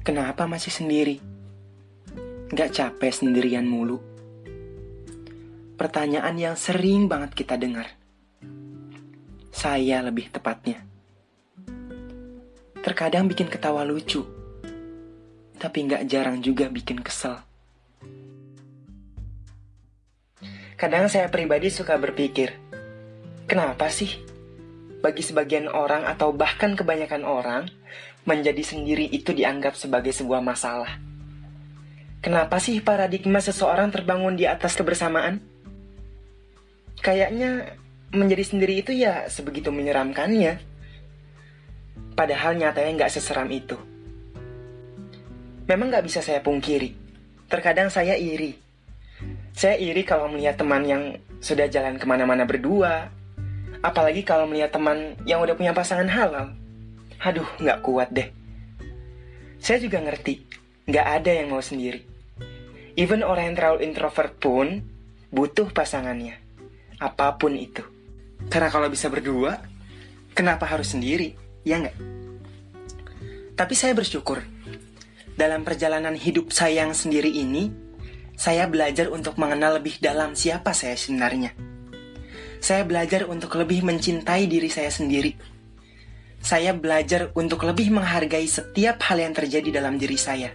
Kenapa masih sendiri? Gak capek sendirian mulu? Pertanyaan yang sering banget kita dengar. Saya lebih tepatnya. Terkadang bikin ketawa lucu, tapi gak jarang juga bikin kesel. Kadang saya pribadi suka berpikir, kenapa sih bagi sebagian orang atau bahkan kebanyakan orang, menjadi sendiri itu dianggap sebagai sebuah masalah. Kenapa sih paradigma seseorang terbangun di atas kebersamaan? Kayaknya menjadi sendiri itu ya sebegitu menyeramkannya. Padahal nyatanya nggak seseram itu. Memang nggak bisa saya pungkiri. Terkadang saya iri. Saya iri kalau melihat teman yang sudah jalan ke mana-mana berdua. Apalagi kalau melihat teman yang udah punya pasangan halal. Aduh, nggak kuat deh. Saya juga ngerti, nggak ada yang mau sendiri. Even orang yang terlalu introvert pun butuh pasangannya. Apa pun itu. Karena kalau bisa berdua, kenapa harus sendiri? Ya nggak? Tapi saya bersyukur. Dalam perjalanan hidup saya yang sendiri ini, saya belajar untuk mengenal lebih dalam siapa saya sebenarnya. Saya belajar untuk lebih mencintai diri saya sendiri saya belajar untuk lebih menghargai setiap hal yang terjadi dalam diri saya.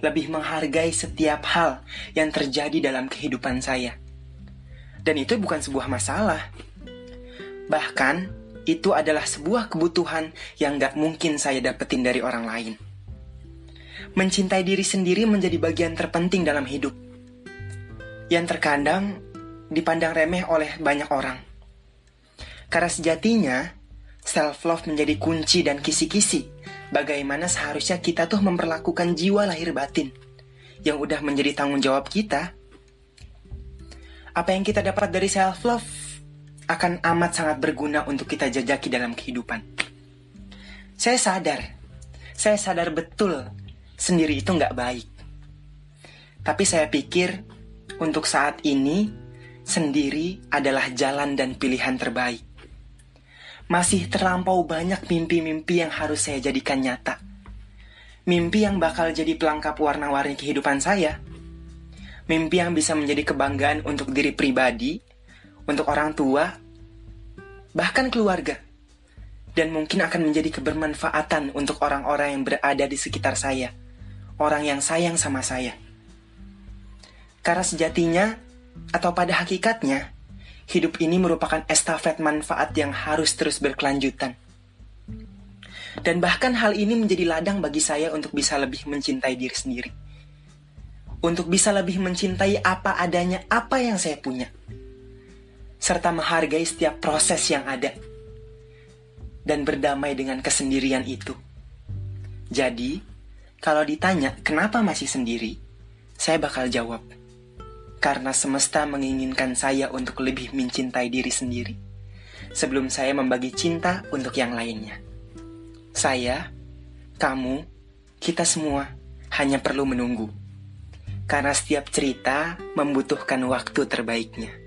Lebih menghargai setiap hal yang terjadi dalam kehidupan saya. Dan itu bukan sebuah masalah. Bahkan, itu adalah sebuah kebutuhan yang gak mungkin saya dapetin dari orang lain. Mencintai diri sendiri menjadi bagian terpenting dalam hidup. Yang terkadang dipandang remeh oleh banyak orang. Karena sejatinya, Self-love menjadi kunci dan kisi-kisi. Bagaimana seharusnya kita tuh memperlakukan jiwa lahir batin yang udah menjadi tanggung jawab kita. Apa yang kita dapat dari self-love akan amat sangat berguna untuk kita jajaki dalam kehidupan. Saya sadar, saya sadar betul sendiri itu nggak baik. Tapi saya pikir untuk saat ini sendiri adalah jalan dan pilihan terbaik masih terlampau banyak mimpi-mimpi yang harus saya jadikan nyata. Mimpi yang bakal jadi pelengkap warna-warni kehidupan saya. Mimpi yang bisa menjadi kebanggaan untuk diri pribadi, untuk orang tua, bahkan keluarga. Dan mungkin akan menjadi kebermanfaatan untuk orang-orang yang berada di sekitar saya. Orang yang sayang sama saya. Karena sejatinya, atau pada hakikatnya, hidup ini merupakan estafet manfaat yang harus terus berkelanjutan. Dan bahkan hal ini menjadi ladang bagi saya untuk bisa lebih mencintai diri sendiri. Untuk bisa lebih mencintai apa adanya apa yang saya punya. Serta menghargai setiap proses yang ada. Dan berdamai dengan kesendirian itu. Jadi, kalau ditanya kenapa masih sendiri, saya bakal jawab karena semesta menginginkan saya untuk lebih mencintai diri sendiri sebelum saya membagi cinta untuk yang lainnya. Saya, kamu, kita semua hanya perlu menunggu, karena setiap cerita membutuhkan waktu terbaiknya.